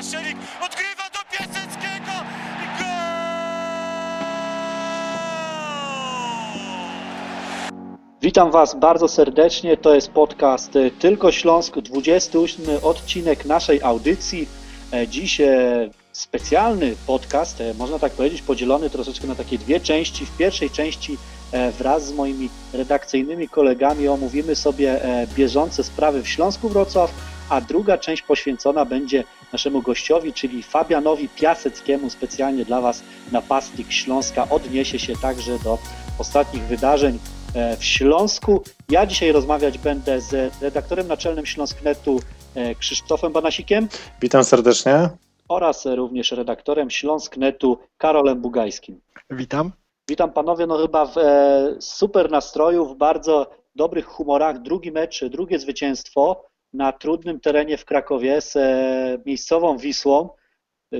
Paszelik odgrywa do Piaseckiego i! Witam Was bardzo serdecznie. To jest podcast Tylko Śląsk, 28 odcinek naszej audycji. E, Dziś e, specjalny podcast, e, można tak powiedzieć, podzielony troszeczkę na takie dwie części. W pierwszej części wraz z moimi redakcyjnymi kolegami omówimy sobie bieżące sprawy w Śląsku Wrocław, a druga część poświęcona będzie naszemu gościowi, czyli Fabianowi Piaseckiemu. Specjalnie dla Was napastnik Śląska odniesie się także do ostatnich wydarzeń e, w Śląsku. Ja dzisiaj rozmawiać będę z redaktorem naczelnym Śląsknetu e, Krzysztofem Banasikiem Witam serdecznie. oraz również redaktorem Śląsknetu Karolem Bugajskim. Witam. Witam panowie, no chyba w e, super nastroju, w bardzo dobrych humorach. Drugi mecz, drugie zwycięstwo na trudnym terenie w Krakowie z e, miejscową Wisłą.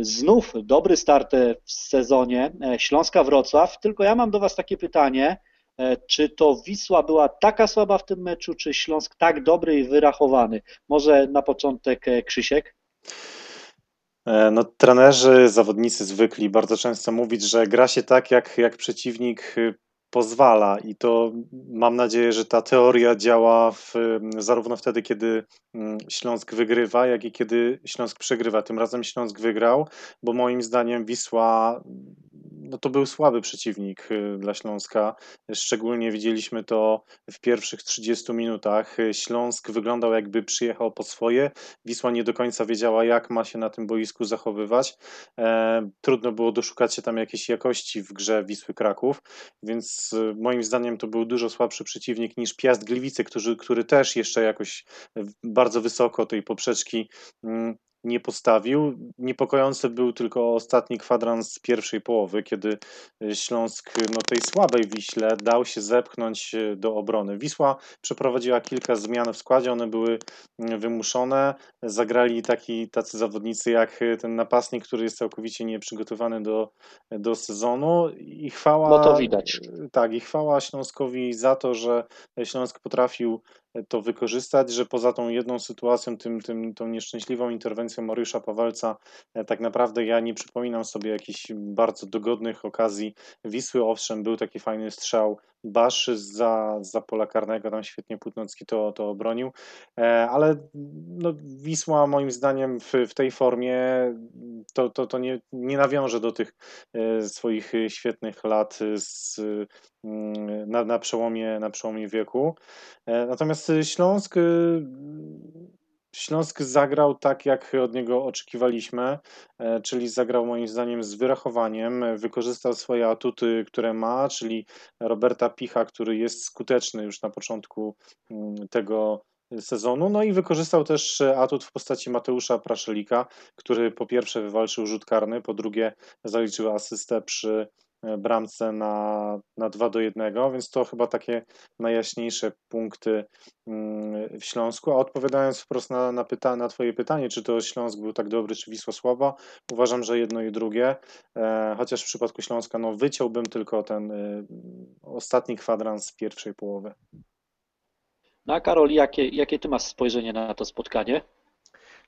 Znów dobry start e, w sezonie e, Śląska Wrocław. Tylko ja mam do was takie pytanie, czy to Wisła była taka słaba w tym meczu, czy Śląsk tak dobry i wyrachowany? Może na początek Krzysiek? No, trenerzy, zawodnicy zwykli bardzo często mówić, że gra się tak, jak, jak przeciwnik y, pozwala, i to mam nadzieję, że ta teoria działa w, zarówno wtedy, kiedy mm, Śląsk wygrywa, jak i kiedy Śląsk przegrywa. Tym razem Śląsk wygrał, bo moim zdaniem Wisła no to był słaby przeciwnik y, dla Śląska. Szczególnie widzieliśmy to w pierwszych 30 minutach. Śląsk wyglądał jakby przyjechał po swoje. Wisła nie do końca wiedziała, jak ma się na tym boisku zachowywać. E, trudno było doszukać się tam jakiejś jakości w grze Wisły Kraków, więc y, moim zdaniem to był dużo słabszy przeciwnik niż Piast Gliwice, który, który też jeszcze jakoś y, bardzo wysoko tej poprzeczki mm, nie postawił. Niepokojący był tylko ostatni kwadrans pierwszej połowy, kiedy Śląsk no, tej słabej Wiśle dał się zepchnąć do obrony. Wisła przeprowadziła kilka zmian w składzie, one były wymuszone. Zagrali taki, tacy zawodnicy jak ten napastnik, który jest całkowicie nieprzygotowany do, do sezonu i chwała... No to widać. Tak, i chwała Śląskowi za to, że Śląsk potrafił to wykorzystać, że poza tą jedną sytuacją, tym, tym, tą nieszczęśliwą interwencją Mariusza Pawelca, e, tak naprawdę ja nie przypominam sobie jakichś bardzo dogodnych okazji Wisły. Owszem, był taki fajny strzał Baszy za, za pola karnego, tam świetnie Putnocki to, to obronił, e, ale no, Wisła moim zdaniem w, w tej formie to, to, to nie, nie nawiąże do tych e, swoich świetnych lat z, mm, na, na, przełomie, na przełomie wieku. Natomiast Śląsk Śląsk zagrał tak, jak od niego oczekiwaliśmy, czyli zagrał moim zdaniem z wyrachowaniem, wykorzystał swoje atuty, które ma, czyli Roberta Picha, który jest skuteczny już na początku tego sezonu, no i wykorzystał też atut w postaci Mateusza Praszelika, który po pierwsze wywalczył rzut karny, po drugie zaliczył asystę przy bramce na, na 2 do 1, więc to chyba takie najjaśniejsze punkty w Śląsku. A odpowiadając wprost na, na, pyta, na Twoje pytanie, czy to Śląsk był tak dobry, czy Wisła słaba, uważam, że jedno i drugie. E, chociaż w przypadku Śląska no, wyciąłbym tylko ten y, ostatni kwadrans z pierwszej połowy. No a Karol, jakie, jakie ty masz spojrzenie na to spotkanie?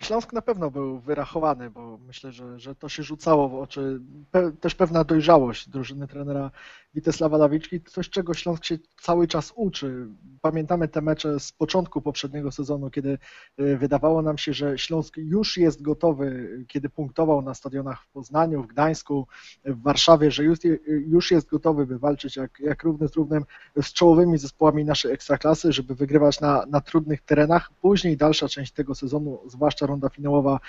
Śląsk na pewno był wyrachowany, bo myślę, że, że to się rzucało w oczy. Pe, też pewna dojrzałość drużyny trenera Witesława Lawiczki, coś czego Śląsk się cały czas uczy. Pamiętamy te mecze z początku poprzedniego sezonu, kiedy wydawało nam się, że Śląsk już jest gotowy, kiedy punktował na stadionach w Poznaniu, w Gdańsku, w Warszawie, że już, już jest gotowy, by walczyć jak, jak równy z równym z czołowymi zespołami naszej ekstraklasy, żeby wygrywać na, na trudnych terenach. Później dalsza część tego sezonu, zwłaszcza runda finałowa,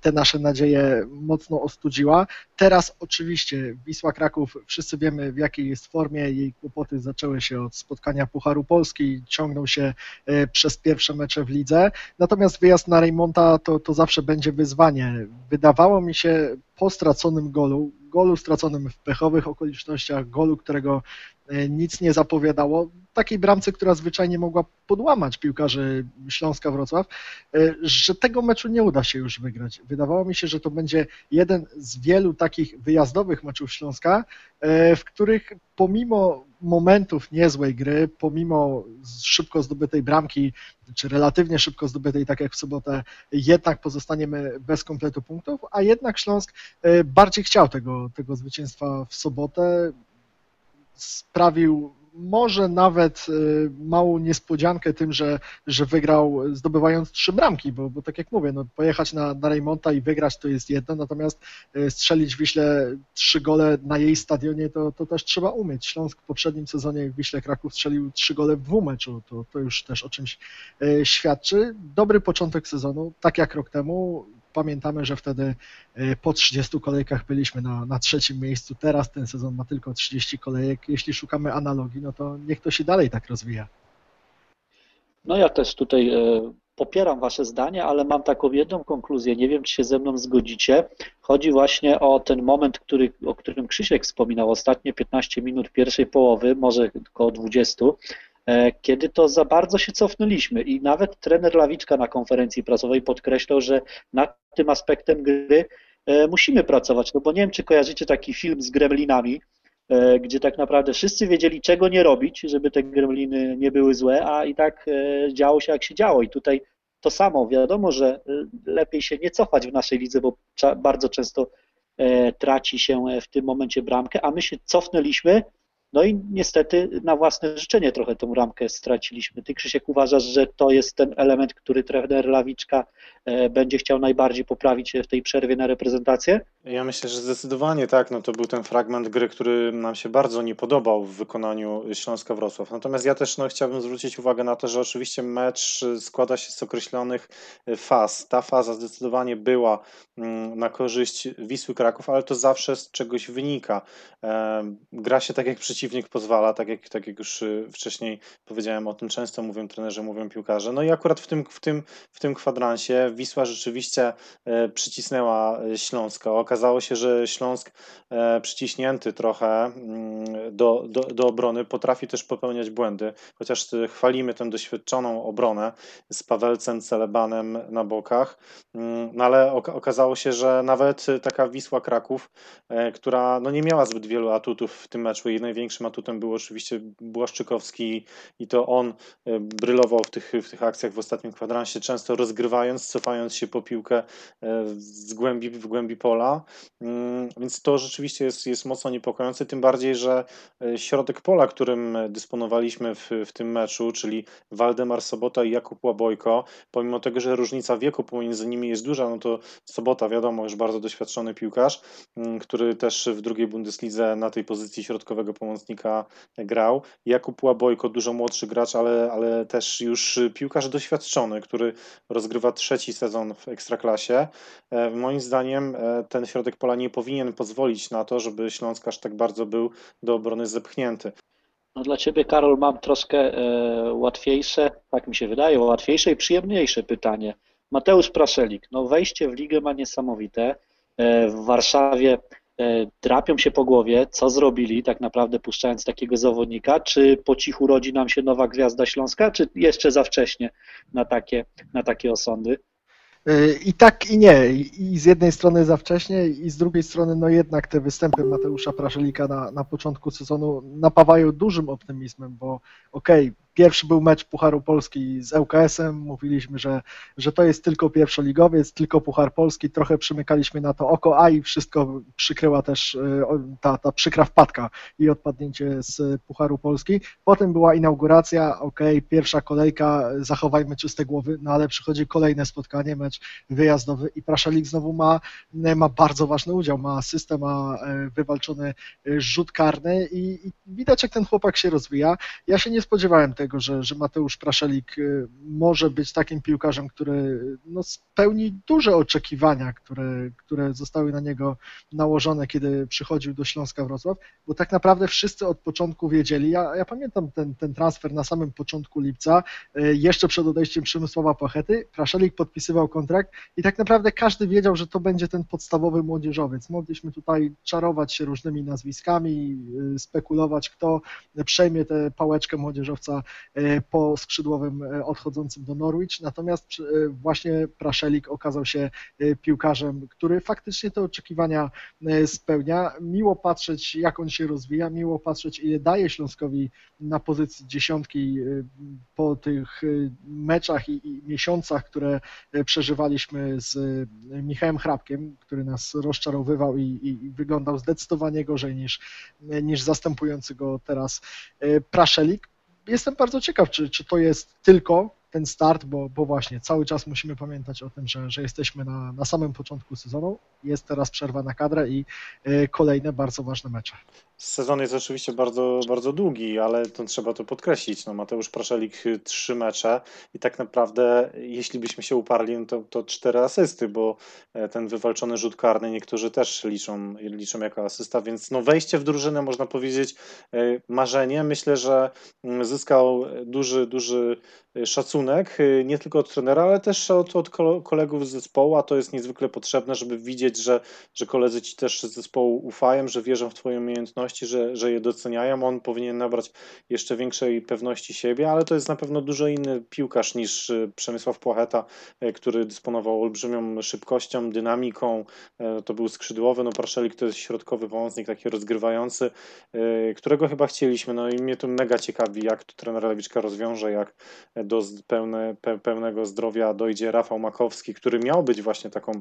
te nasze nadzieje mocno ostudziła. Teraz oczywiście Wisła Kraków, wszyscy wiemy w jakiej jest formie, jej kłopoty zaczęły się od spotkania Pucharu Polski, ciągną się przez pierwsze mecze w lidze, natomiast wyjazd na Reymonta to, to zawsze będzie wyzwanie. Wydawało mi się po straconym golu, golu straconym w pechowych okolicznościach, golu, którego nic nie zapowiadało, takiej bramce, która zwyczajnie mogła podłamać piłkarzy Śląska Wrocław, że tego meczu nie uda się już wygrać. Wydawało mi się, że to będzie jeden z wielu takich wyjazdowych meczów Śląska, w których pomimo momentów niezłej gry, pomimo szybko zdobytej bramki, czy relatywnie szybko zdobytej, tak jak w sobotę, jednak pozostaniemy bez kompletu punktów, a jednak Śląsk bardziej chciał tego, tego zwycięstwa w sobotę. Sprawił może nawet y, małą niespodziankę tym, że, że wygrał zdobywając trzy bramki, bo, bo tak jak mówię, no, pojechać na, na Reymonta i wygrać to jest jedno, natomiast y, strzelić w Wiśle trzy gole na jej stadionie to, to też trzeba umieć. Śląsk w poprzednim sezonie w Wiśle Kraków strzelił trzy gole w dwóch meczu, to, to już też o czymś y, świadczy. Dobry początek sezonu, tak jak rok temu, pamiętamy, że wtedy e, po 30 kolejkach byliśmy na, na trzecim miejscu. Teraz ten sezon ma tylko 30 kolejek. Jeśli szukamy analogii, no to niech to się dalej tak rozwija. No ja też tutaj e, popieram Wasze zdanie, ale mam taką jedną konkluzję. Nie wiem, czy się ze mną zgodzicie. Chodzi właśnie o ten moment, który, o którym Krzysiek wspominał, ostatnie 15 minut pierwszej połowy, może około 20, E, kiedy to za bardzo się cofnęliśmy i nawet trener Lawiczka na konferencji prasowej podkreślał, że nad tym aspektem gry e, musimy pracować, no bo nie wiem, czy kojarzycie taki film z gremlinami, e, gdzie tak naprawdę wszyscy wiedzieli, czego nie robić, żeby te gremliny nie były złe, a i tak działo się, jak się działo. I tutaj to samo. Wiadomo, że lepiej się nie cofać w naszej lidze, bo bardzo często traci się w tym momencie bramkę, a my się cofnęliśmy, no i niestety na własne życzenie trochę tą ramkę straciliśmy. Ty, Krzysiek, uważasz, że to jest ten element, który trener Lawiczka e, będzie chciał najbardziej poprawić w tej przerwie na reprezentację? Ja myślę, że zdecydowanie tak. No to był ten fragment gry, który nam się bardzo nie podobał w wykonaniu Śląska Wrocław. Natomiast ja też no, chciałbym zwrócić uwagę na to, że oczywiście mecz składa się z określonych faz. Ta faza zdecydowanie była mm, na korzyść Wisły Kraków, ale to zawsze z czegoś wynika. Gra się tak, jak przeciwnik pozwala, tak jak, tak jak już y, wcześniej powiedziałem o tym, często mówią trenerzy, mówią piłkarze. No i akurat w tym, w tym, w tym kwadransie Wisła rzeczywiście e, przycisnęła e, Śląska okazało się, że Śląsk e, przyciśnięty trochę mm, do, do, do obrony potrafi też popełniać błędy, chociaż chwalimy tę doświadczoną obronę z Pawelcem, Celebanem na bokach, mm, no ale okazało się, że nawet taka Wisła Kraków, która no nie miała zbyt wielu atutów w tym meczu, jej największym atutem był oczywiście Błaszczykowski i to on e, brylował w tych, w tych akcjach w ostatnim kwadransie, często rozgrywając, cofając się po piłkę z głębi, w głębi pola, Mm, więc to rzeczywiście jest, jest mocno niepokojące, tym bardziej, że e, środek pola, którym dysponowaliśmy w, w tym meczu, czyli Waldemar Sobota i Jakub Łabojko, pomimo tego, że różnica wieku pomiędzy nimi jest duża, no to Sobota, wiadomo, już bardzo doświadczony piłkarz, mm, który też w drugiej Bundeslidze na tej pozycji środkowego pomocnika grał. Jakub Łabojko, dużo młodszy gracz, ale, ale też już piłkarz doświadczony, który rozgrywa trzeci sezon w Ekstraklasie. E, moim zdaniem e, ten środek pola nie powinien pozwolić na to, żeby Śląsk aż tak bardzo był do obrony zepchnięty. No dla Ciebie, Karol, mam troszkę e, łatwiejsze, tak mi się wydaje, łatwiejsze i przyjemniejsze pytanie. Mateusz Praszelik, no wejście w ligę ma niesamowite. W Warszawie drapią się po głowie, co zrobili tak naprawdę puszczając takiego zawodnika, czy po cichu rodzi nam się nowa gwiazda Śląska, czy jeszcze za wcześnie na takie, na takie osądy? I tak i nie. I z jednej strony za wcześnie, i z drugiej strony, no jednak te występy Mateusza Praszelika na, na początku sezonu napawają dużym optymizmem, bo okej, okay, Pierwszy był mecz Pucharu Polski z ŁKS-em. Mówiliśmy, że, że to jest tylko pierwszoligowiec, tylko Puchar Polski. Trochę przymykaliśmy na to oko, a i wszystko przykryła też e, ta, ta przykra wpadka i odpadnięcie z Pucharu Polski. Potem była inauguracja, ok, pierwsza kolejka, zachowajmy czyste głowy, no ale przychodzi kolejne spotkanie, mecz wyjazdowy i Praszalik znowu ma, ma bardzo ważny udział, ma system, ma e, wywalczony rzut karny i, i widać jak ten chłopak się rozwija. Ja się nie spodziewałem tego, tego, że, że Mateusz Praszelik y, może być takim piłkarzem, który no, spełni duże oczekiwania, które, które zostały na niego nałożone, kiedy przychodził do Śląska Wrocław, bo tak naprawdę wszyscy od początku wiedzieli, ja, ja pamiętam ten, ten transfer na samym początku lipca, y, jeszcze przed odejściem Przemysława Pachety, Praszelik podpisywał kontrakt i tak naprawdę każdy wiedział, że to będzie ten podstawowy młodzieżowiec. Mogliśmy tutaj czarować się różnymi nazwiskami, y, spekulować, kto przejmie tę pałeczkę młodzieżowca po skrzydłowym odchodzącym do Norwich, natomiast właśnie Praszelik okazał się piłkarzem, który faktycznie te oczekiwania spełnia. Miło patrzeć, jak on się rozwija, miło patrzeć, ile daje Śląskowi na pozycji dziesiątki po tych meczach i, miesiącach, które przeżywaliśmy z Michałem Hrabkiem, który nas rozczarowywał i, i, wyglądał zdecydowanie gorzej niż, niż zastępujący go teraz e, Praszelik. Jestem bardzo ciekaw, czy, czy to jest tylko ten start, bo, bo właśnie cały czas musimy pamiętać o tym, że, że jesteśmy na, na samym początku sezonu. Jest teraz przerwa na kadrę i e, kolejne bardzo ważne mecze. Sezon jest oczywiście bardzo, bardzo długi, ale to trzeba to podkreślić. No, Mateusz Praszelik y, trzy mecze i tak naprawdę, jeśli byśmy się uparli, no to, to cztery asysty, bo e, ten wywalczony rzut karny niektórzy też liczą, liczą jako asysta, więc no wejście w drużynę można powiedzieć e, marzenie. Myślę, że mm, zyskał duży, duży e, szacunek nie tylko od trenera, ale też od, od kolegów z zespołu, a to jest niezwykle potrzebne, żeby widzieć, że, że koledzy ci też z zespołu ufają, że wierzą w twoje umiejętności że, że je doceniają. On powinien nabrać jeszcze większej pewności siebie, ale to jest na pewno dużo inny piłkarz niż e, Przemysław Płacheta, e, który dysponował olbrzymią szybkością, dynamiką. To był skrzydłowy, no Praszelik to jest środkowy pomocnik, taki rozgrywający, którego chyba chcieliśmy. No i mnie to mega ciekawi, jak to trener Lewiczka rozwiąże, jak do pełne, pełnego zdrowia dojdzie Rafał Makowski, który miał być właśnie taką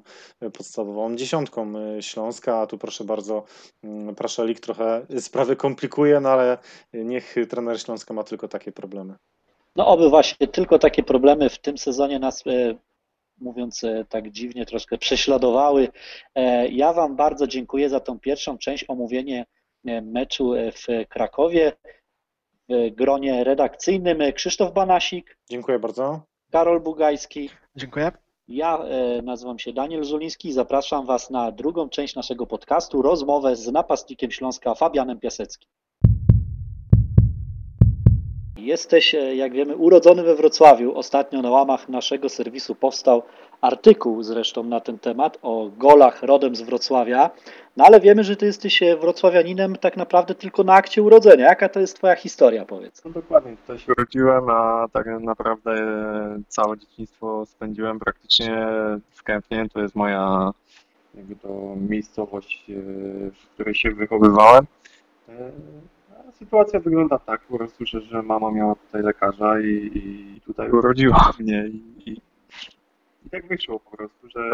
podstawową dziesiątką Śląska, a tu proszę bardzo, mm, Praszelik trochę sprawy komplikuje, no ale niech trener Śląska ma tylko takie problemy. No oby właśnie tylko takie problemy w tym sezonie nas e, mówiąc e, tak dziwnie, troszkę prześladowały. E, ja Wam bardzo dziękuję za tą pierwszą część, omówienie meczu w Krakowie w gronie redakcyjnym. Krzysztof Banasik. Dziękuję bardzo. Karol Bugajski. Dziękuję. Ja e, nazywam się Daniel Żuliński i zapraszam Was na drugą część naszego podcastu, rozmowę z napastnikiem Śląska Fabianem Piaseckim. Jesteś, e, jak wiemy, urodzony we Wrocławiu. Ostatnio na łamach naszego serwisu powstał artykuł zresztą na ten temat o golach rodem z Wrocławia. No ale wiemy, że ty jesteś e, wrocławianinem tak naprawdę tylko na akcie urodzenia. Jaka to jest twoja historia, powiedz? No dokładnie, tutaj się urodziłem, a tak naprawdę e, całe dzieciństwo spędziłem praktycznie w Kępnie. To jest moja jakby to miejscowość, w której się wychowywałem sytuacja wygląda tak po prostu, że, że mama miała tutaj lekarza i, i tutaj urodziła mnie i, i, i, tak wyszło po prostu, że,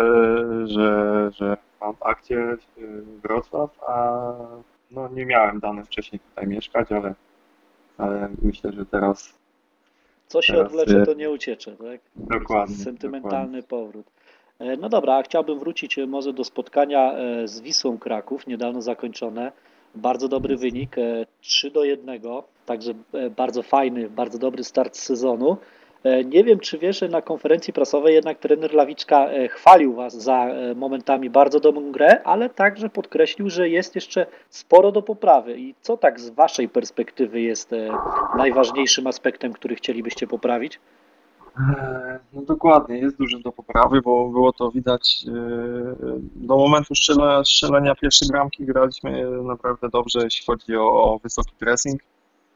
że, że mam w akcie y, Wrocław, a no nie miałem dane wcześniej tutaj mieszkać, ale, ale myślę, że teraz co się teraz, odwlecze, to nie uciecze, tak? Dokładnie. Sentymentalny dokładnie. powrót. E, no dobra, a chciałbym wrócić e, może do spotkania e, z Wisłą Kraków, niedawno zakończone. Bardzo dobry wynik, 3 e, do 1, także e, bardzo fajny, bardzo dobry start sezonu. E, nie wiem, czy wiesz, że na konferencji prasowej jednak trener Lawiczka chwalił Was za momentami bardzo dobrą grę, ale także podkreślił, że jest jeszcze sporo do poprawy. I co tak z Waszej perspektywy jest najważniejszym aspektem, który chcielibyście poprawić? E, no dokładnie, jest dużo do poprawy, bo było to widać e, do momentu strzelenia, pierwszej bramki graliśmy naprawdę dobrze, jeśli chodzi o, o wysoki pressing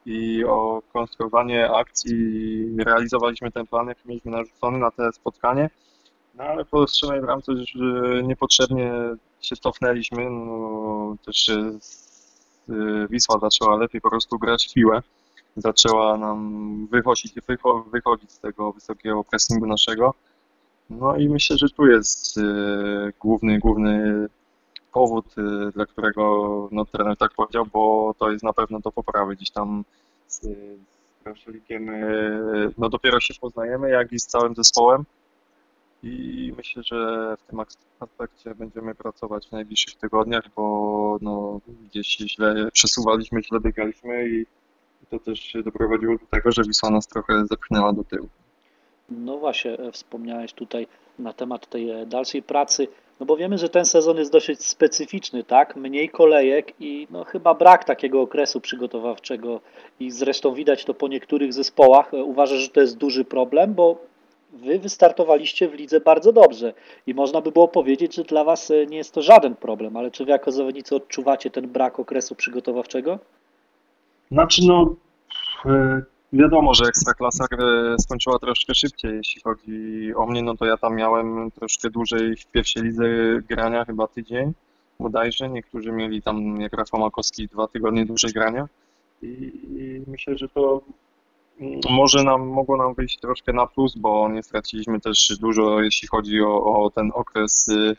i o konstruowanie akcji. Realizowaliśmy ten plan, jaki mieliśmy narzucony na te spotkanie. No ale po strzelonej bramce już e, niepotrzebnie się cofnęliśmy. No, też Wisła zaczęła lepiej po prostu grać w piłę zaczęła nam wychodzić, wychodzić z tego wysokiego pressingu naszego. No i myślę, że tu jest y, główny, główny powód, y, dla którego no, trener tak powiedział, bo to jest na pewno do poprawy. Gdzieś tam z, z Kraszelikiem y, no, dopiero się poznajemy, jak i z całym zespołem. I myślę, że w tym aspekcie będziemy pracować w najbliższych tygodniach, bo no, gdzieś źle przesuwaliśmy, źle biegaliśmy i to też doprowadziło do tego, że Wisła nas trochę zepchnęła do tyłu. No właśnie, e, wspomniałeś tutaj na temat tej e, dalszej pracy, no bo wiemy, że ten sezon jest dosyć specyficzny, tak? Mniej kolejek i no chyba brak takiego okresu przygotowawczego i zresztą widać to po niektórych zespołach. E, uważasz, że to jest duży problem, bo wy wystartowaliście w lidze bardzo dobrze i można by było powiedzieć, że dla was nie jest to żaden problem, ale czy wy jako zawodnicy odczuwacie ten brak okresu przygotowawczego? Znaczy, no, e, wiadomo, że Ekstraklasa e, skończyła troszkę szybciej. Jeśli chodzi o mnie, no to ja tam miałem troszkę dłużej w pierwszej lidze grania, chyba tydzień bodajże. Niektórzy mieli tam, jak Rafał Makowski, dwa tygodnie dłużej grania. I, i myślę, że to mm, może nam, mogło nam wyjść troszkę na plus, bo nie straciliśmy też dużo, jeśli chodzi o, o ten okres y,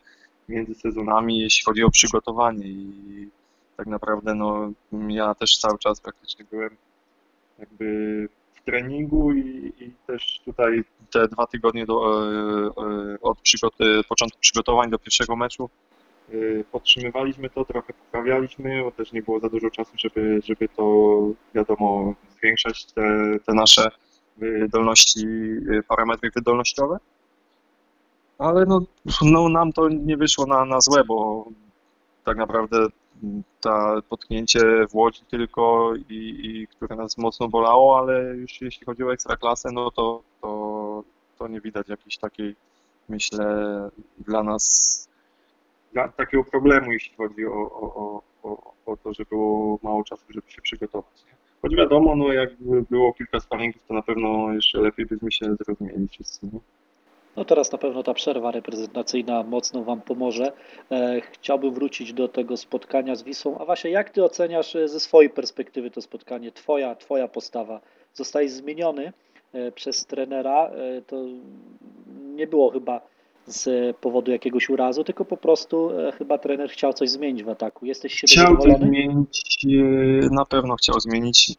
między sezonami, jeśli chodzi o przygotowanie. I tak naprawdę no, ja też cały czas praktycznie byłem jakby w treningu i, i też tutaj te dwa tygodnie do, e, e, od przygoty, początku przygotowań do pierwszego meczu e, podtrzymywaliśmy to, trochę poprawialiśmy, bo też nie było za dużo czasu, żeby, żeby to wiadomo zwiększać te, te nasze wydolności, parametry wydolnościowe. Ale no, no nam to nie wyszło na, na złe, bo tak naprawdę ta potknięcie w Łodzi tylko i, i które nas mocno bolało, ale już jeśli chodzi o ekstraklasę, no to, to, to nie widać jakiejś takiej, myślę, dla nas dla, takiego problemu, jeśli chodzi o, o, o, o to, że było mało czasu, żeby się przygotować. Choć wiadomo, no jakby było kilka sparingów, to na pewno jeszcze lepiej byśmy się zrozumieli wszyscy. Nie? No teraz na pewno ta przerwa reprezentacyjna mocno Wam pomoże. E, chciałbym wrócić do tego spotkania z Wisłą. A właśnie, jak Ty oceniasz e, ze swojej perspektywy to spotkanie? Twoja, twoja postawa. Zostałeś zmieniony e, przez trenera. To nie było chyba z powodu jakiegoś urazu, tylko po prostu chyba trener chciał coś zmienić w ataku. Jesteś siebie Chciał zmienić, na pewno chciał zmienić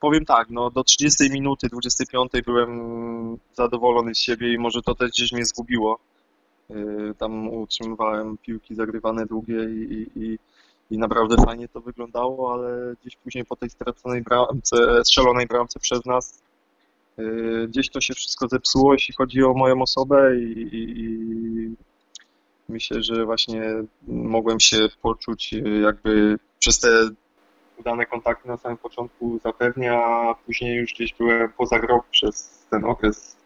powiem tak, no do 30 minuty, 25 byłem zadowolony z siebie i może to też gdzieś mnie zgubiło. Y, tam utrzymywałem piłki zagrywane długie i, i, i naprawdę fajnie to wyglądało, ale gdzieś później po tej straconej bramce, strzelonej bramce przez nas, y, gdzieś to się wszystko zepsuło, jeśli chodzi o moją osobę i, i, i myślę, że właśnie mogłem się poczuć jakby przez te udane kontakty na samym początku zapewnia, a później już gdzieś byłem poza grą przez ten okres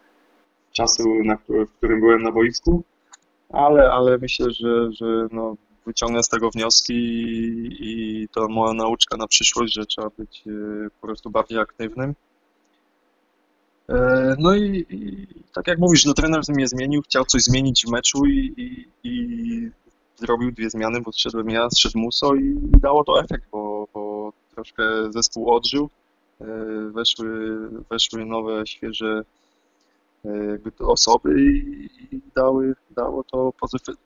czasu, na w którym byłem na boisku, ale, ale myślę, że, że no, wyciągnę z tego wnioski i, i to moja nauczka na przyszłość, że trzeba być e, po prostu bardziej aktywnym. E, no i, i tak jak mówisz, no trener mnie zmienił, chciał coś zmienić w meczu i, i, i zrobił dwie zmiany, bo zszedłem ja, zszedł Muso i dało to efekt, bo troszkę zespół odżył. E, weszły, weszły nowe, świeże e, osoby i, dały, dało to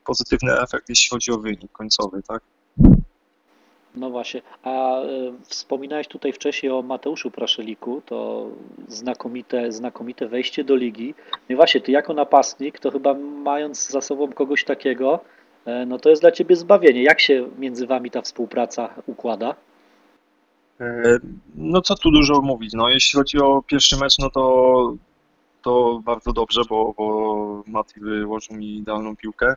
pozytywny efekt, jeśli chodzi o wynik końcowy, tak? No właśnie, a y, wspominałeś tutaj wcześniej o Mateuszu Praszeliku, to znakomite, znakomite wejście do ligi. No właśnie, ty jako napastnik, to chyba mając za sobą kogoś takiego, E, no to jest dla Ciebie zbawienie. Jak się między Wami ta współpraca układa? E, no co tu dużo mówić, no jeśli chodzi o pierwszy mecz, no to, to bardzo dobrze, bo, bo Mati wyłożył mi idealną piłkę.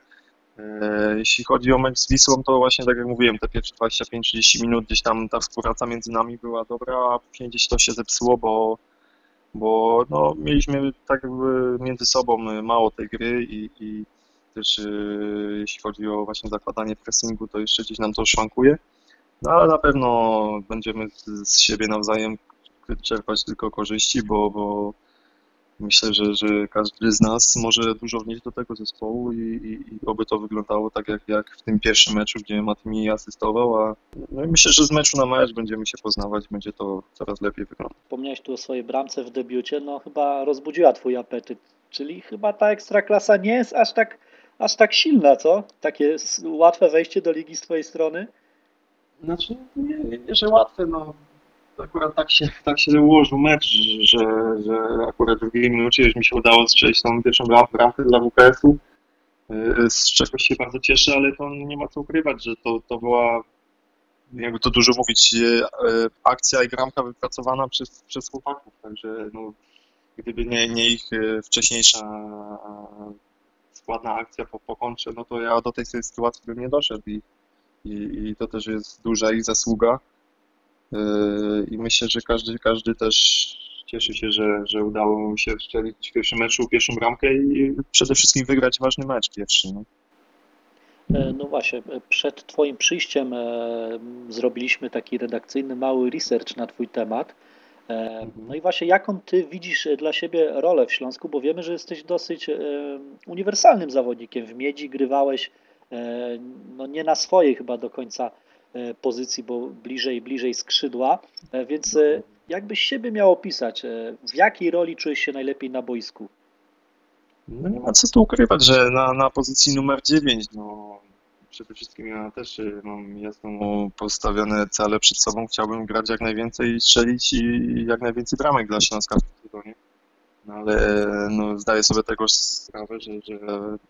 E, jeśli chodzi o mecz z Wisłą, to właśnie tak jak mówiłem, te pierwsze 25-30 minut gdzieś tam ta współpraca między nami była dobra, a później gdzieś to się zepsuło, bo, bo no, mieliśmy tak jakby między sobą mało tej gry i, i też e, jeśli chodzi o właśnie zakładanie pressingu, to jeszcze gdzieś nam to szwankuje. No ale na pewno będziemy z, siebie nawzajem czerpać tylko korzyści, bo, bo myślę, że, że każdy z nas może dużo wnieść do tego zespołu i, i, i oby to wyglądało tak jak, jak w tym pierwszym meczu, gdzie Mati mi asystował, a no myślę, że z meczu na mecz będziemy się poznawać, będzie to coraz lepiej wyglądać. Wspomniałeś tu o swojej bramce w debiucie, no chyba rozbudziła twój apetyt, czyli chyba ta ekstraklasa nie jest aż tak aż tak silna, co? Takie łatwe wejście do ligi z twojej strony? Znaczy, nie, nie że łatwe, no. Akurat tak się, tak się ułożył mecz, że, że akurat w drugiej minucie już mi się udało strzelić tą pierwszą bramkę dla WKS-u, y, z czego się bardzo cieszę, ale to nie ma co ukrywać, że to, to była, jakby to dużo mówić, y, y, akcja i bramka wypracowana przez, przez chłopaków, także no, gdyby nie, nie ich wcześniejsza ładna akcja po, po no to ja do tej sytuacji bym nie doszedł i, i, i to też jest duża ich zasługa. Yy, I myślę, że każdy, każdy też cieszy się, że, że udało się strzelić w pierwszym meczu pierwszą bramkę i przede wszystkim wygrać ważny mecz pierwszy. No. E, no właśnie, przed Twoim przyjściem e, zrobiliśmy taki redakcyjny mały research na Twój temat E, no i właśnie jaką ty widzisz dla siebie rolę w Śląsku, bo wiemy, że jesteś dosyć e, uniwersalnym zawodnikiem. W Miedzi grywałeś e, no nie na swojej chyba do końca pozycji, bo bliżej, bliżej skrzydła, więc jakbyś siebie miał opisać, w jakiej roli czujesz się najlepiej na boisku? No nie ma co tu ukrywać, że na, na pozycji numer 9, no przede wszystkim ja też y, mam jasno postawione cele przed sobą. Chciałbym grać jak najwięcej, strzelić i jak najwięcej bramek dla Śląska w tym sezonie. No ale no, zdaję sobie tego sprawę, że, że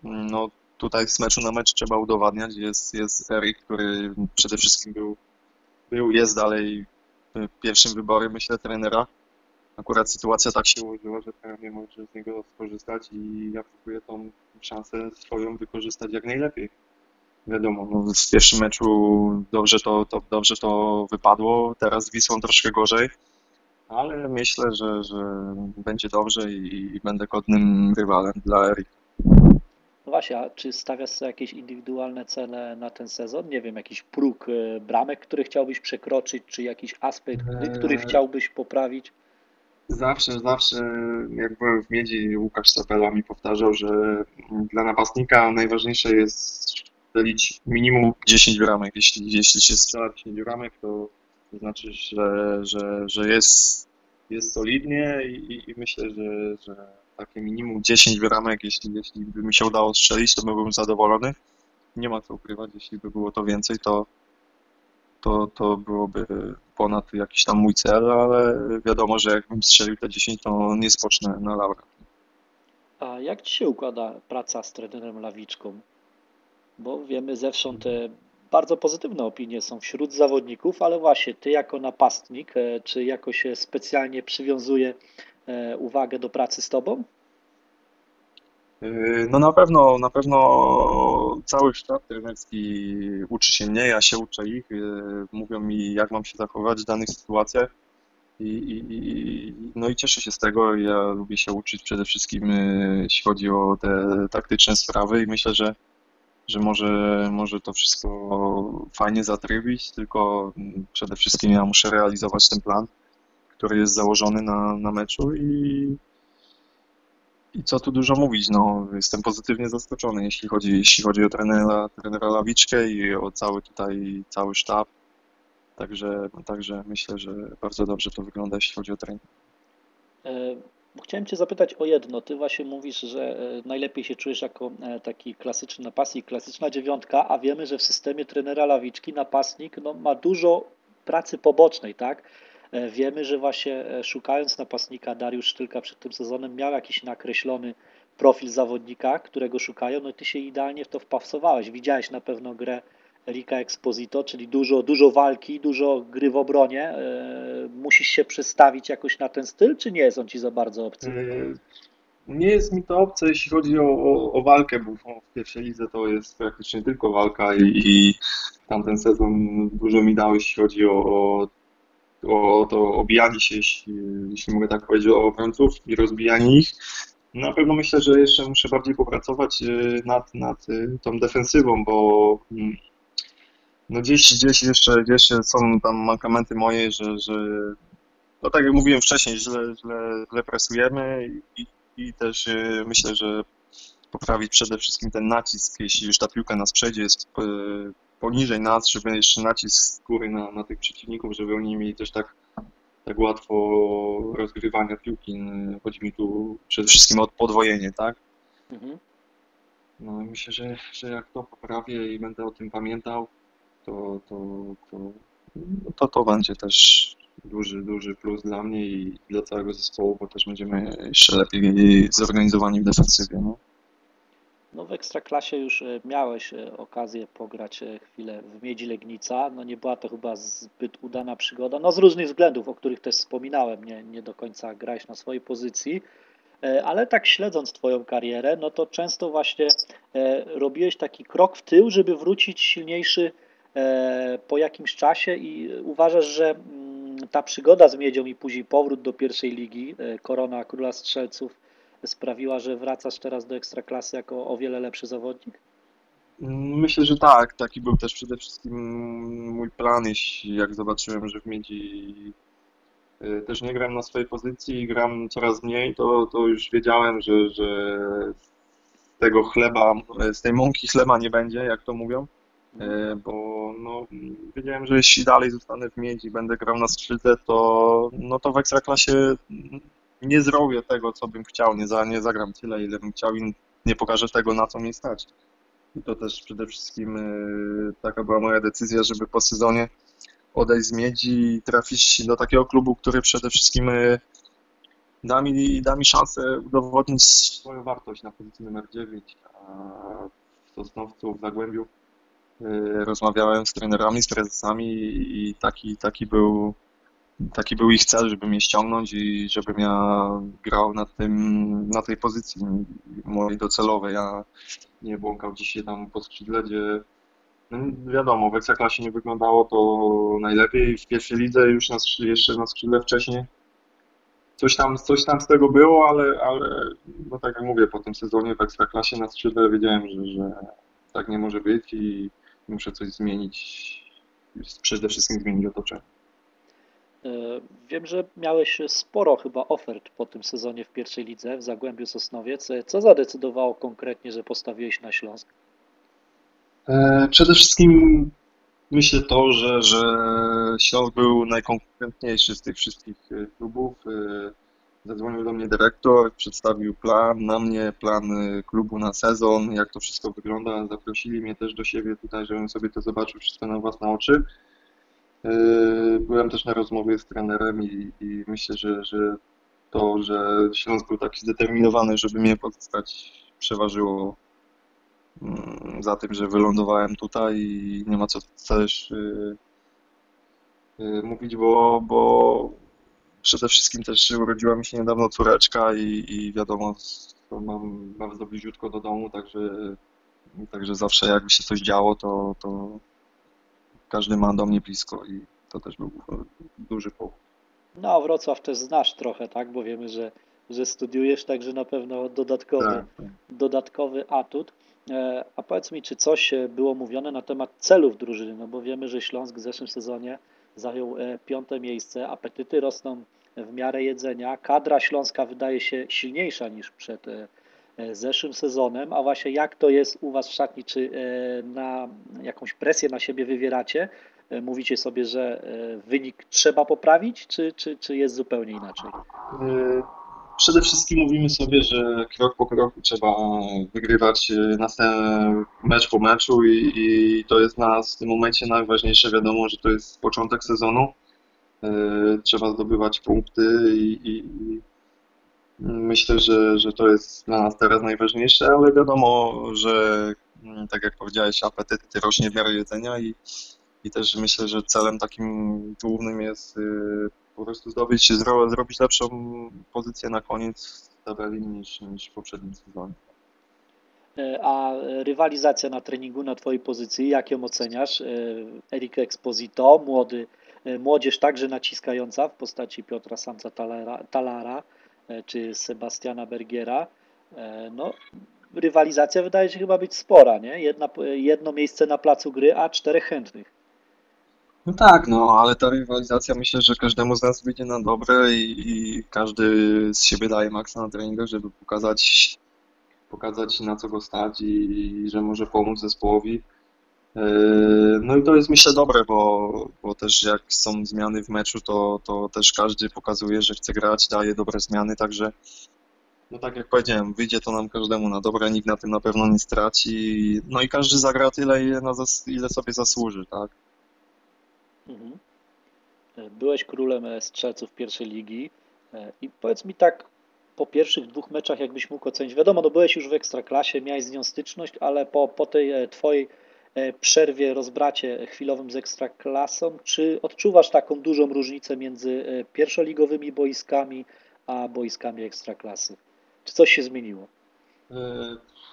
no, tutaj z meczu na mecz trzeba udowadniać. Jest, jest Erik, który przede wszystkim był, był jest dalej pierwszym wyborem, myślę, trenera. Akurat sytuacja tak się ułożyła, że trener może z niego skorzystać i ja próbuję tą szansę swoją wykorzystać jak najlepiej wiadomo, no w pierwszym meczu dobrze to, to, dobrze to wypadło, teraz z Wisłą troszkę gorzej, ale myślę, że, że będzie dobrze i, i będę godnym rywalem dla Erika. No właśnie, a czy stawiasz sobie jakieś indywidualne cele na ten sezon? Nie wiem, jakiś próg e, bramek, który chciałbyś przekroczyć, czy jakiś aspekt, który eee. chciałbyś poprawić? Zawsze, zawsze, jak byłem w Miedzi, Łukasz Sapela mi powtarzał, że dla napastnika najważniejsze jest strzelić minimum 10 bramek. Jeśli, jeśli się strzela 10 bramek, to, to znaczy, że, że, że jest, jest solidnie i, i myślę, że, że takie minimum 10 bramek, jeśli, jeśli by mi się udało strzelić, to byłbym zadowolony. Nie ma co ukrywać, jeśli by było to więcej, to, to, to byłoby ponad jakiś tam mój cel, ale wiadomo, że jakbym strzelił te 10, to nie spocznę na laurach. A jak Ci się układa praca z trenerem Lawiczką? bo wiemy zewsząd bardzo pozytywne opinie są wśród zawodników, ale właśnie ty jako napastnik, e, czy jakoś specjalnie przywiązuje uwagę do pracy z tobą? E, no na pewno, na pewno cały sztab trenerski uczy się mnie, ja się uczę ich, mówią mi jak mam się zachować w danych sytuacjach. I, i, no i cieszę się z tego, ja lubię się uczyć przede wszystkim jeśli chodzi o te taktyczne sprawy i myślę, że że może, może to wszystko fajnie zatrybić, tylko przede wszystkim ja muszę realizować ten plan, który jest założony na, na meczu i, i co tu dużo mówić, no, jestem pozytywnie zaskoczony, jeśli chodzi, jeśli chodzi o trenera, trenera Lawiczkę i o cały tutaj, cały sztab. Także, także myślę, że bardzo dobrze to wygląda, jeśli chodzi o trening. E, Chciałem Cię zapytać o jedno. Ty właśnie mówisz, że e, najlepiej się czujesz jako e, taki klasyczny napastnik, klasyczna dziewiątka, a wiemy, że w systemie trenera Lawiczki napastnik no, ma dużo pracy pobocznej, tak? E, wiemy, że właśnie szukając napastnika Dariusz Sztylka przed tym sezonem miał jakiś nakreślony profil zawodnika, którego szukają, no i ty się idealnie w to wpasowałeś. Widziałeś na pewno grę Rika Exposito, czyli dużo, dużo walki, dużo gry w obronie. E, musisz się przestawić jakoś na ten styl, czy nie jest on ci za bardzo obcy? E, nie jest mi to obce, jeśli chodzi o, o, o walkę, bo w pierwszej lidze to jest praktycznie tylko walka i, i tamten sezon dużo mi dał, jeśli chodzi o, o, o to obijanie się, jeśli, mogę tak powiedzieć, o obrońców i rozbijanie ich. Na pewno myślę, że jeszcze muszę bardziej popracować e, nad, nad tą defensywą, bo mm, no gdzieś, gdzieś jeszcze, są tam mankamenty moje, że, że no tak jak mówiłem wcześniej, źle, źle, źle presujemy i, i też y, myślę, że poprawić przede wszystkim ten nacisk, jeśli już ta piłka nas przejdzie, jest poniżej nas, żeby jeszcze nacisk z góry na, na tych przeciwników, żeby oni mieli też tak, tak łatwo rozgrywania piłki. Chodzi mi tu przede wszystkim o podwojenie, tak? Mhm. No myślę, że, że jak to poprawię i będę o tym pamiętał, to, to, to, to, to będzie też duży, duży plus dla mnie i dla całego zespołu, bo też będziemy jeszcze lepiej zorganizowani w defensywie. No. No w Ekstraklasie już e, miałeś e, okazję pograć e, chwilę w Miedzi Legnica. No nie była to chyba zbyt udana przygoda, no z różnych względów, o których też wspominałem, nie, nie do końca grałeś na swojej pozycji, ale tak śledząc Twoją karierę, no to często właśnie robiłeś taki krok w tył, żeby wrócić silniejszy po jakimś czasie i uważasz, że mm, ta przygoda z Miedzią i później powrót do pierwszej ligi, korona króla strzelców sprawiła, że wracasz teraz do ekstraklasy jako o wiele lepszy zawodnik? Myślę, że tak. Taki był też przede wszystkim mój plan, jeśli jak zobaczyłem, że w Miedzi y, też nie gram na swojej pozycji i gram coraz mniej, to, to już wiedziałem, że, że tego chleba, z tej mąki chleba nie będzie, jak to mówią. E, bo no, wiedziałem, że jeśli dalej zostanę w miedzi i będę grał na skrzydle, to, no to w Ekstraklasie nie zrobię tego, co bym chciał, nie, za, nie zagram tyle, ile bym chciał i nie pokażę tego, na co mnie stać. I to też przede wszystkim e, taka była moja decyzja, żeby po sezonie odejść z miedzi i trafić do takiego klubu, który przede wszystkim e, da mi, da mi szansę udowodnić swoją wartość na pozycji numer 9, a w Sosnowcu, w Zagłębiu Y, rozmawiałem z trenerami, z prezesami i taki, taki, był, taki był ich cel, żeby mnie ściągnąć i żebym ja grał na, tym, na tej pozycji mojej docelowej. Ja nie błąkał dzisiaj tam po skrzydle, gdzie no wiadomo, w Ekstraklasie nie wyglądało to najlepiej. W pierwszej lidze już na, jeszcze na skrzydle wcześniej coś tam, coś tam z tego było, ale, ale no tak jak mówię, po tym sezonie w Ekstraklasie na skrzydle wiedziałem, że, że tak nie może być i muszę coś zmienić, przede wszystkim zmienić otoczenie. E, wiem, że miałeś sporo chyba ofert po tym sezonie w pierwszej lidze w Zagłębiu Sosnowiec. E, co zadecydowało konkretnie, że postawiłeś na Śląsk? E, przede wszystkim myślę to, że, że Śląsk był najkonkurentniejszy z tych wszystkich klubów. Zadzwonił do mnie dyrektor, przedstawił plan na mnie, plan klubu na sezon, jak to wszystko wygląda. Zaprosili mnie też do siebie tutaj, żebym sobie to zobaczył wszystko na własne oczy. Y, byłem też na rozmowie z trenerem i, i myślę, że, że to, że Śląsk był taki zdeterminowany, żeby mnie pozyskać, przeważyło mm, za tym, że wylądowałem tutaj i nie ma co też y, mówić, bo, bo przede wszystkim też urodziła mi się niedawno córeczka i, i wiadomo, mam bardzo bliziutko do domu, także, także zawsze jakby się coś działo, to, to każdy ma do mnie blisko i to też był duży powód. No, Wrocław też znasz trochę, tak? Bo wiemy, że, że studiujesz, także na pewno dodatkowy, tak, tak. dodatkowy atut. E, a powiedz mi, czy coś było mówione na temat celów drużyny? No bo wiemy, że Śląsk w zeszłym sezonie zajął e, piąte miejsce, apetyty rosną w miarę jedzenia. Kadra śląska wydaje się silniejsza niż przed e, e, zeszłym sezonem, a właśnie jak to jest u Was w szatni, czy na jakąś presję na siebie wywieracie? Mówicie sobie, że wynik trzeba poprawić, czy, czy, czy jest zupełnie inaczej? Przede wszystkim mówimy sobie, że krok po kroku trzeba wygrywać następny mecz po meczu i, i to jest nas w tym momencie najważniejsze. Wiadomo, że to jest początek sezonu. E, trzeba zdobywać punkty i, i myślę, że, że to jest dla nas teraz najważniejsze, ale wiadomo, że mm, tak jak powiedziałeś, apetyt rośnie w miarę jedzenia i, i też myślę, że celem takim głównym jest y, po prostu zdobyć, zrobić lepszą pozycję na koniec tabeli niż, niż w poprzednim sezonie. E, a rywalizacja na treningu na Twojej pozycji, jak ją oceniasz? E, Erik Exposito, młody, e, młodzież także naciskająca w postaci Piotra Samca Talara, Talara czy Sebastiana Bergiera. No, rywalizacja wydaje się chyba być spora, nie? Jedna, jedno miejsce na placu gry, a czterech chętnych. No tak, no, ale ta rywalizacja myślę, że każdemu z nas wyjdzie na dobre i, i każdy z siebie daje maksa na treningach, żeby pokazać, pokazać na co go stać i, i że może pomóc zespołowi. E, no i to jest myślę dobre, bo, bo też jak są zmiany w meczu, to, to też każdy pokazuje, że chce grać, daje dobre zmiany, także no tak jak powiedziałem, wyjdzie to nam każdemu na dobre, nikt na tym na pewno nie straci. No i każdy zagra tyle, ile, ile sobie zasłuży, tak? Mhm. E, byłeś królem e, strzelców pierwszej ligi i powiedz mi tak po pierwszych dwóch meczach, jakbyś mógł ocenić, wiadomo, no byłeś już w Ekstraklasie, miałeś z nią styczność, ale po, po tej twojej przerwie, rozbracie chwilowym z Ekstraklasą, czy odczuwasz taką dużą różnicę między pierwszoligowymi boiskami, a boiskami Ekstraklasy? Czy coś się zmieniło?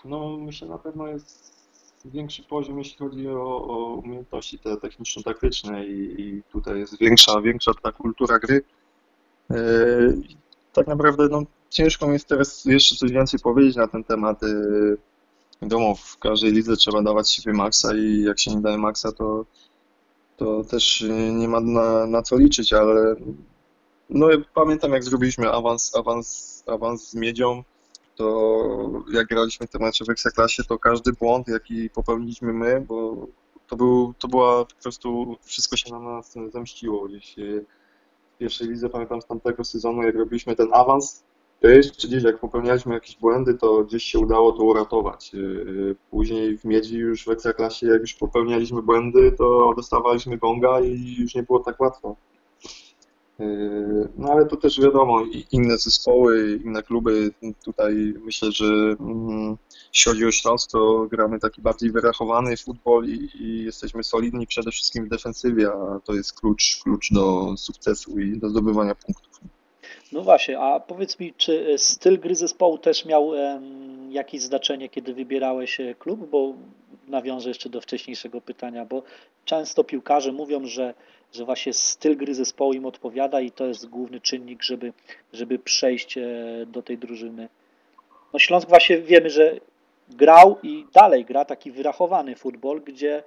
No myślę na pewno jest większy poziom, jeśli chodzi o, o umiejętności te techniczno-taktyczne i, i, tutaj jest większa, większa ta kultura gry. E, tak naprawdę no, ciężko jest teraz jeszcze coś więcej powiedzieć na ten temat. E, wiadomo, w każdej lidze trzeba dawać siebie maksa i jak się nie daje maksa, to, to też nie ma na, na co liczyć, ale No pamiętam jak zrobiliśmy awans, awans, awans z Miedzią, to jak graliśmy te mecze w Ekstraklasie, to każdy błąd, jaki popełniliśmy my, bo to, był, to była po prostu, wszystko się na nas zemściło gdzieś. W pierwszej lidze pamiętam z tamtego sezonu, jak robiliśmy ten awans, to jeszcze gdzieś jak popełnialiśmy jakieś błędy, to gdzieś się udało to uratować. Później w Miedzi już w Ekstraklasie, jak już popełnialiśmy błędy, to dostawaliśmy gonga i już nie było tak łatwo. Yy, no ale to też wiadomo, inne zespoły, inne kluby, tutaj myślę, że mm, jeśli chodzi o Śląsk, to gramy taki bardziej wyrachowany futbol i, i, jesteśmy solidni przede wszystkim w defensywie, a to jest klucz, klucz do sukcesu i do zdobywania punktów. No właśnie, a powiedz mi, czy styl gry zespołu też miał um, jakieś znaczenie, kiedy wybierałeś e, klub? Bo nawiążę jeszcze do wcześniejszego pytania, bo często piłkarze mówią, że że właśnie styl gry zespołu im odpowiada i to jest główny czynnik, żeby, żeby przejść e, do tej drużyny. No Śląsk właśnie wiemy, że grał i dalej gra taki wyrachowany futbol, gdzie, e,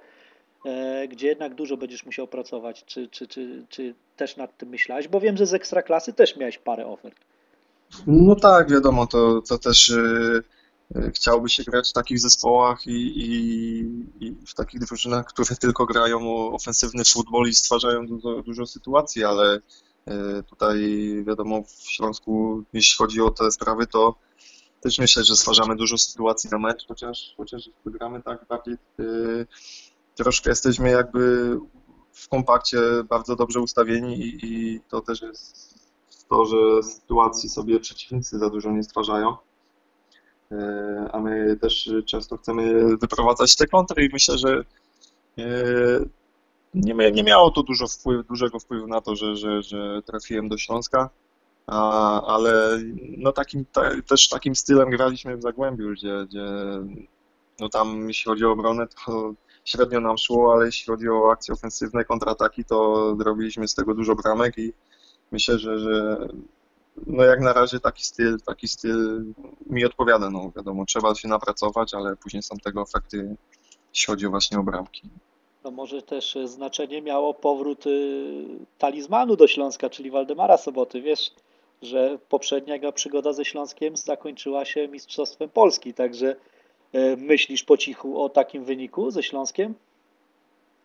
gdzie jednak dużo będziesz musiał pracować. Czy, czy, czy, czy też nad tym myślałeś? Bo wiem, że z Ekstraklasy też miałeś parę ofert. No tak, wiadomo, to, to też yy chciałby się grać w takich zespołach i, i, i, w takich drużynach, które tylko grają ofensywny futbol i stwarzają dużo, dużo sytuacji, ale e, tutaj wiadomo w Śląsku, jeśli chodzi o te sprawy, to też myślę, że stwarzamy dużo sytuacji na mecz, chociaż, chociaż gramy tak bardziej troszkę jesteśmy jakby w kompakcie bardzo dobrze ustawieni i, i to też jest to, że sytuacji sobie przeciwnicy za dużo nie stwarzają. E, a my też często chcemy wyprowadzać te kontry i myślę, że e, nie, nie miało to dużo wpływ, dużego wpływu na to, że, że, że trafiłem do Śląska, a, ale no takim, ta, też takim stylem graliśmy w Zagłębiu, gdzie, gdzie no tam jeśli chodzi o obronę, to średnio nam szło, ale jeśli chodzi o akcje ofensywne, kontrataki, to zrobiliśmy z tego dużo bramek i myślę, że, że no jak na razie taki styl, taki styl mi odpowiada, no wiadomo, trzeba się napracować, ale później są tego efekty, jeśli chodzi właśnie o bramki. No może też znaczenie miało powrót y, talizmanu do Śląska, czyli Waldemara Soboty. Wiesz, że poprzednia przygoda ze Śląskiem zakończyła się Mistrzostwem Polski, także myślisz po cichu o takim wyniku ze Śląskiem?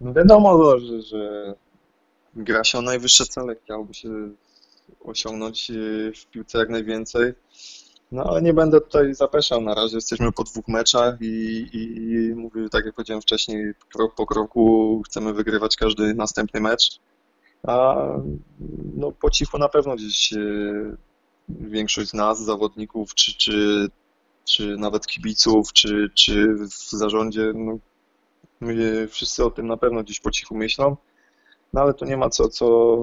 No wiadomo, że, że gra się o najwyższe cele, chciałby się osiągnąć y, w piłce jak najwięcej. No ale nie będę tutaj zapeszał. Na razie jesteśmy po dwóch meczach i, i mówię, tak jak powiedziałem wcześniej, krok po kroku chcemy wygrywać każdy następny mecz. A no, po cichu na pewno gdzieś y, większość z nas, zawodników, czy, czy, czy nawet kibiców, czy, czy w zarządzie, no, my wszyscy o tym na pewno gdzieś po cichu myślą. No ale tu nie ma co, co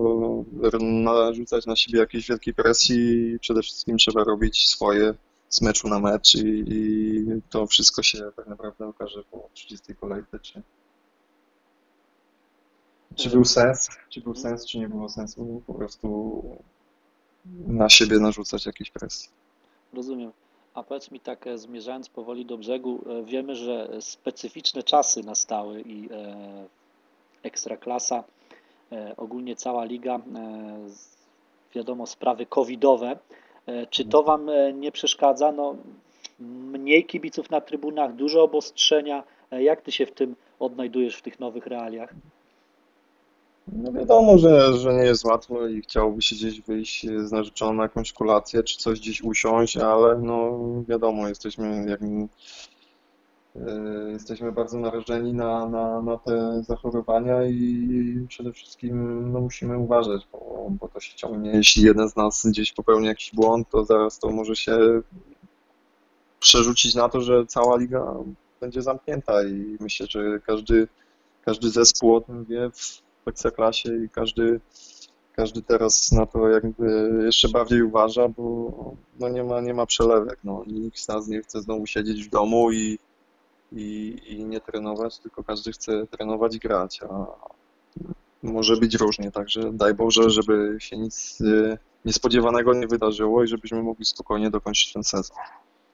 narzucać na siebie jakiejś wielkiej presji. Przede wszystkim trzeba robić swoje z meczu na mecz i, i to wszystko się tak naprawdę okaże po 30 kolejce, czy, czy był sens, czy był sens, czy nie było sensu po prostu na siebie narzucać jakieś presji. Rozumiem. A powiedz mi tak, e, zmierzając powoli do brzegu, e, wiemy, że specyficzne czasy nastały i e, ekstraklasa ogólnie cała liga, wiadomo, sprawy covidowe. Czy to Wam nie przeszkadza? No, mniej kibiców na trybunach, dużo obostrzenia. Jak Ty się w tym odnajdujesz w tych nowych realiach? No wiadomo, że, że nie jest łatwo i chciałoby się gdzieś wyjść z narzeczoną na jakąś kolację, czy coś gdzieś usiąść, ale no wiadomo, jesteśmy jak E, jesteśmy bardzo narażeni na, na, na te zachorowania i przede wszystkim no, musimy uważać, bo, bo to się ciągnie. Jeśli jeden z nas gdzieś popełni jakiś błąd, to zaraz to może się przerzucić na to, że cała liga będzie zamknięta i myślę, że każdy, każdy zespół o tym wie Ekstraklasie i każdy, każdy teraz na to jakby jeszcze bardziej uważa, bo no nie, ma, nie ma przelewek. No. Nikt z nas nie chce znowu siedzieć w domu i i, i nie trenować, tylko każdy chce trenować i grać, a może być różnie, także daj Boże, żeby się nic y, niespodziewanego nie wydarzyło i żebyśmy mogli spokojnie dokończyć ten sezon.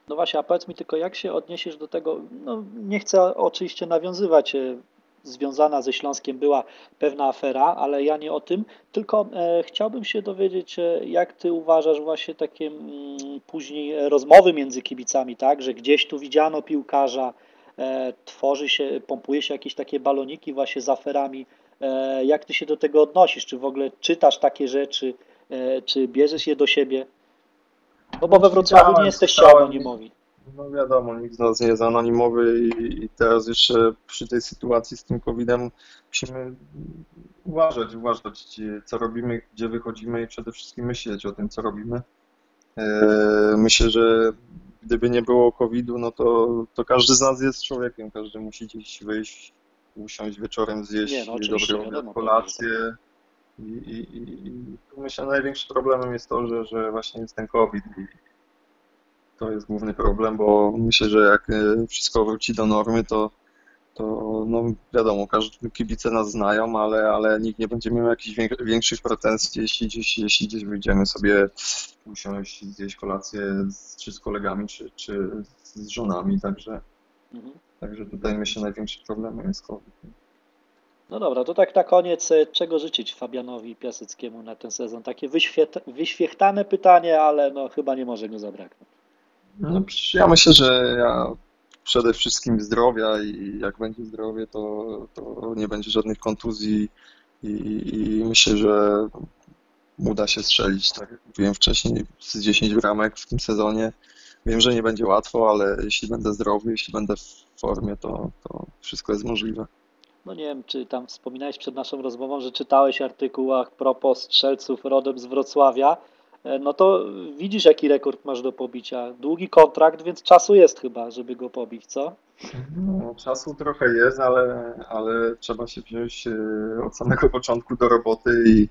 No właśnie, a powiedz mi tylko, jak się odniesiesz do tego, no nie chcę oczywiście nawiązywać e, związana ze Śląskiem była pewna afera, ale ja nie o tym, tylko e, chciałbym się dowiedzieć, e, jak ty uważasz właśnie takie mm, później rozmowy między kibicami, tak, że gdzieś tu widziano piłkarza, e, tworzy się, pompuje się jakieś takie baloniki właśnie z aferami. E, jak ty się do tego odnosisz? Czy w ogóle czytasz takie rzeczy, e, czy bierzesz je do siebie? No bo we Wrocławiu nie jesteście anonimowi. No wiadomo, nikt z nas nie jest anonimowy i, i teraz jeszcze przy tej sytuacji z tym COVID-em musimy uważać, uważać, co robimy, gdzie wychodzimy i przede wszystkim myśleć o tym, co robimy. E, Myślę, że gdyby nie było COVID-u, no to, to każdy z nas jest człowiekiem, każdy musi gdzieś wyjść, usiąść wieczorem, zjeść Nie, no obiad, kolację. I, i, i, myślę, największym problemem jest to, że, że właśnie jest ten COVID i to jest główny problem, bo myślę, że jak e, wszystko wróci do normy, to, to no wiadomo, każdy kibice nas znają, ale, ale nikt nie będzie miał jakichś większych pretensji, jeśli gdzieś, jeśli gdzieś wyjdziemy sobie usiąść, zjeść kolację z, czy z kolegami, czy, czy z żonami, także, Mhm. także tutaj myślę największym problemem jest COVID. No dobra, to tak na koniec, e, czego życzyć Fabianowi Piaseckiemu na ten sezon? Takie wyświechtane pytanie, ale no chyba nie może go zabraknąć. No, ja myślę, że ja przede wszystkim zdrowia i jak będzie zdrowie, to, to nie będzie żadnych kontuzji i, i, myślę, że uda się strzelić, tak jak mówiłem wcześniej, z 10 bramek w tym sezonie. Wiem, że nie będzie łatwo, ale jeśli będę zdrowy, jeśli będę w formie, to, to wszystko jest możliwe. No nie wiem, czy tam wspominałeś przed naszą rozmową, że czytałeś artykuł a propos strzelców rodem z Wrocławia. E, No to widzisz, jaki rekord masz do pobicia. Długi kontrakt, więc czasu jest chyba, żeby go pobić, co? No, czasu trochę jest, ale, ale trzeba się wziąć e, od samego początku do roboty i,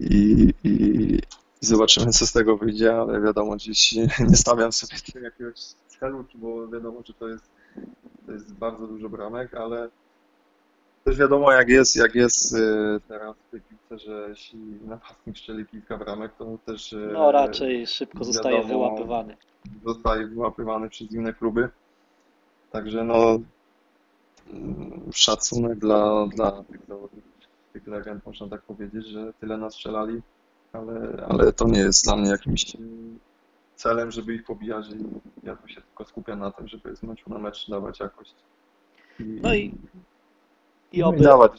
i, i, zobaczymy, co z tego wyjdzie, ale wiadomo, gdzieś nie stawiam sobie jakiegoś celu, bo wiadomo, że to jest, to jest bardzo dużo bramek, ale też wiadomo, jak jest, jak jest e, teraz w piłce, że jeśli napastnik strzeli kilka bramek, to też e, No raczej szybko zostaje wiadomo, wyłapywany. zostaje wyłapywany przez inne kluby. Także no szacunek dla, dla tych zawodników, tych legend, można tak powiedzieć, że tyle nas strzelali, ale, ale to nie jest dla mnie jakimś celem, żeby ich pobijać i ja tu się tylko skupiam na tym, żeby z meczu na mecz dawać jakość. I, No i- I no i oby, dawać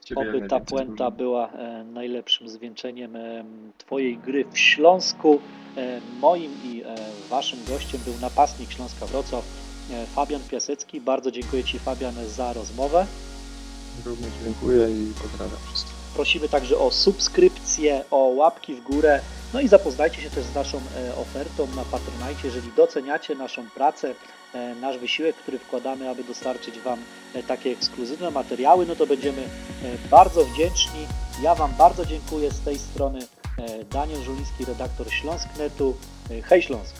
z siebie oby ta puenta była e, najlepszym zwieńczeniem e, Twojej gry w Śląsku. E, Moim i Waszym gościem był napastnik Śląska Wrocław, Fabian Piasecki. Bardzo dziękuję Ci, Fabian, za rozmowę. Również dziękuję i pozdrawiam wszystkich. Prosimy także o subskrypcję, o łapki w górę, no i zapoznajcie się też z naszą ofertą na Patronite. Jeżeli doceniacie naszą pracę, nasz wysiłek, który wkładamy, aby dostarczyć Wam e, takie ekskluzywne materiały, no to będziemy e, bardzo wdzięczni. Ja Wam bardzo dziękuję z tej strony. e, Daniel Żuliński, redaktor Śląsknetu. E, Hej Śląsk!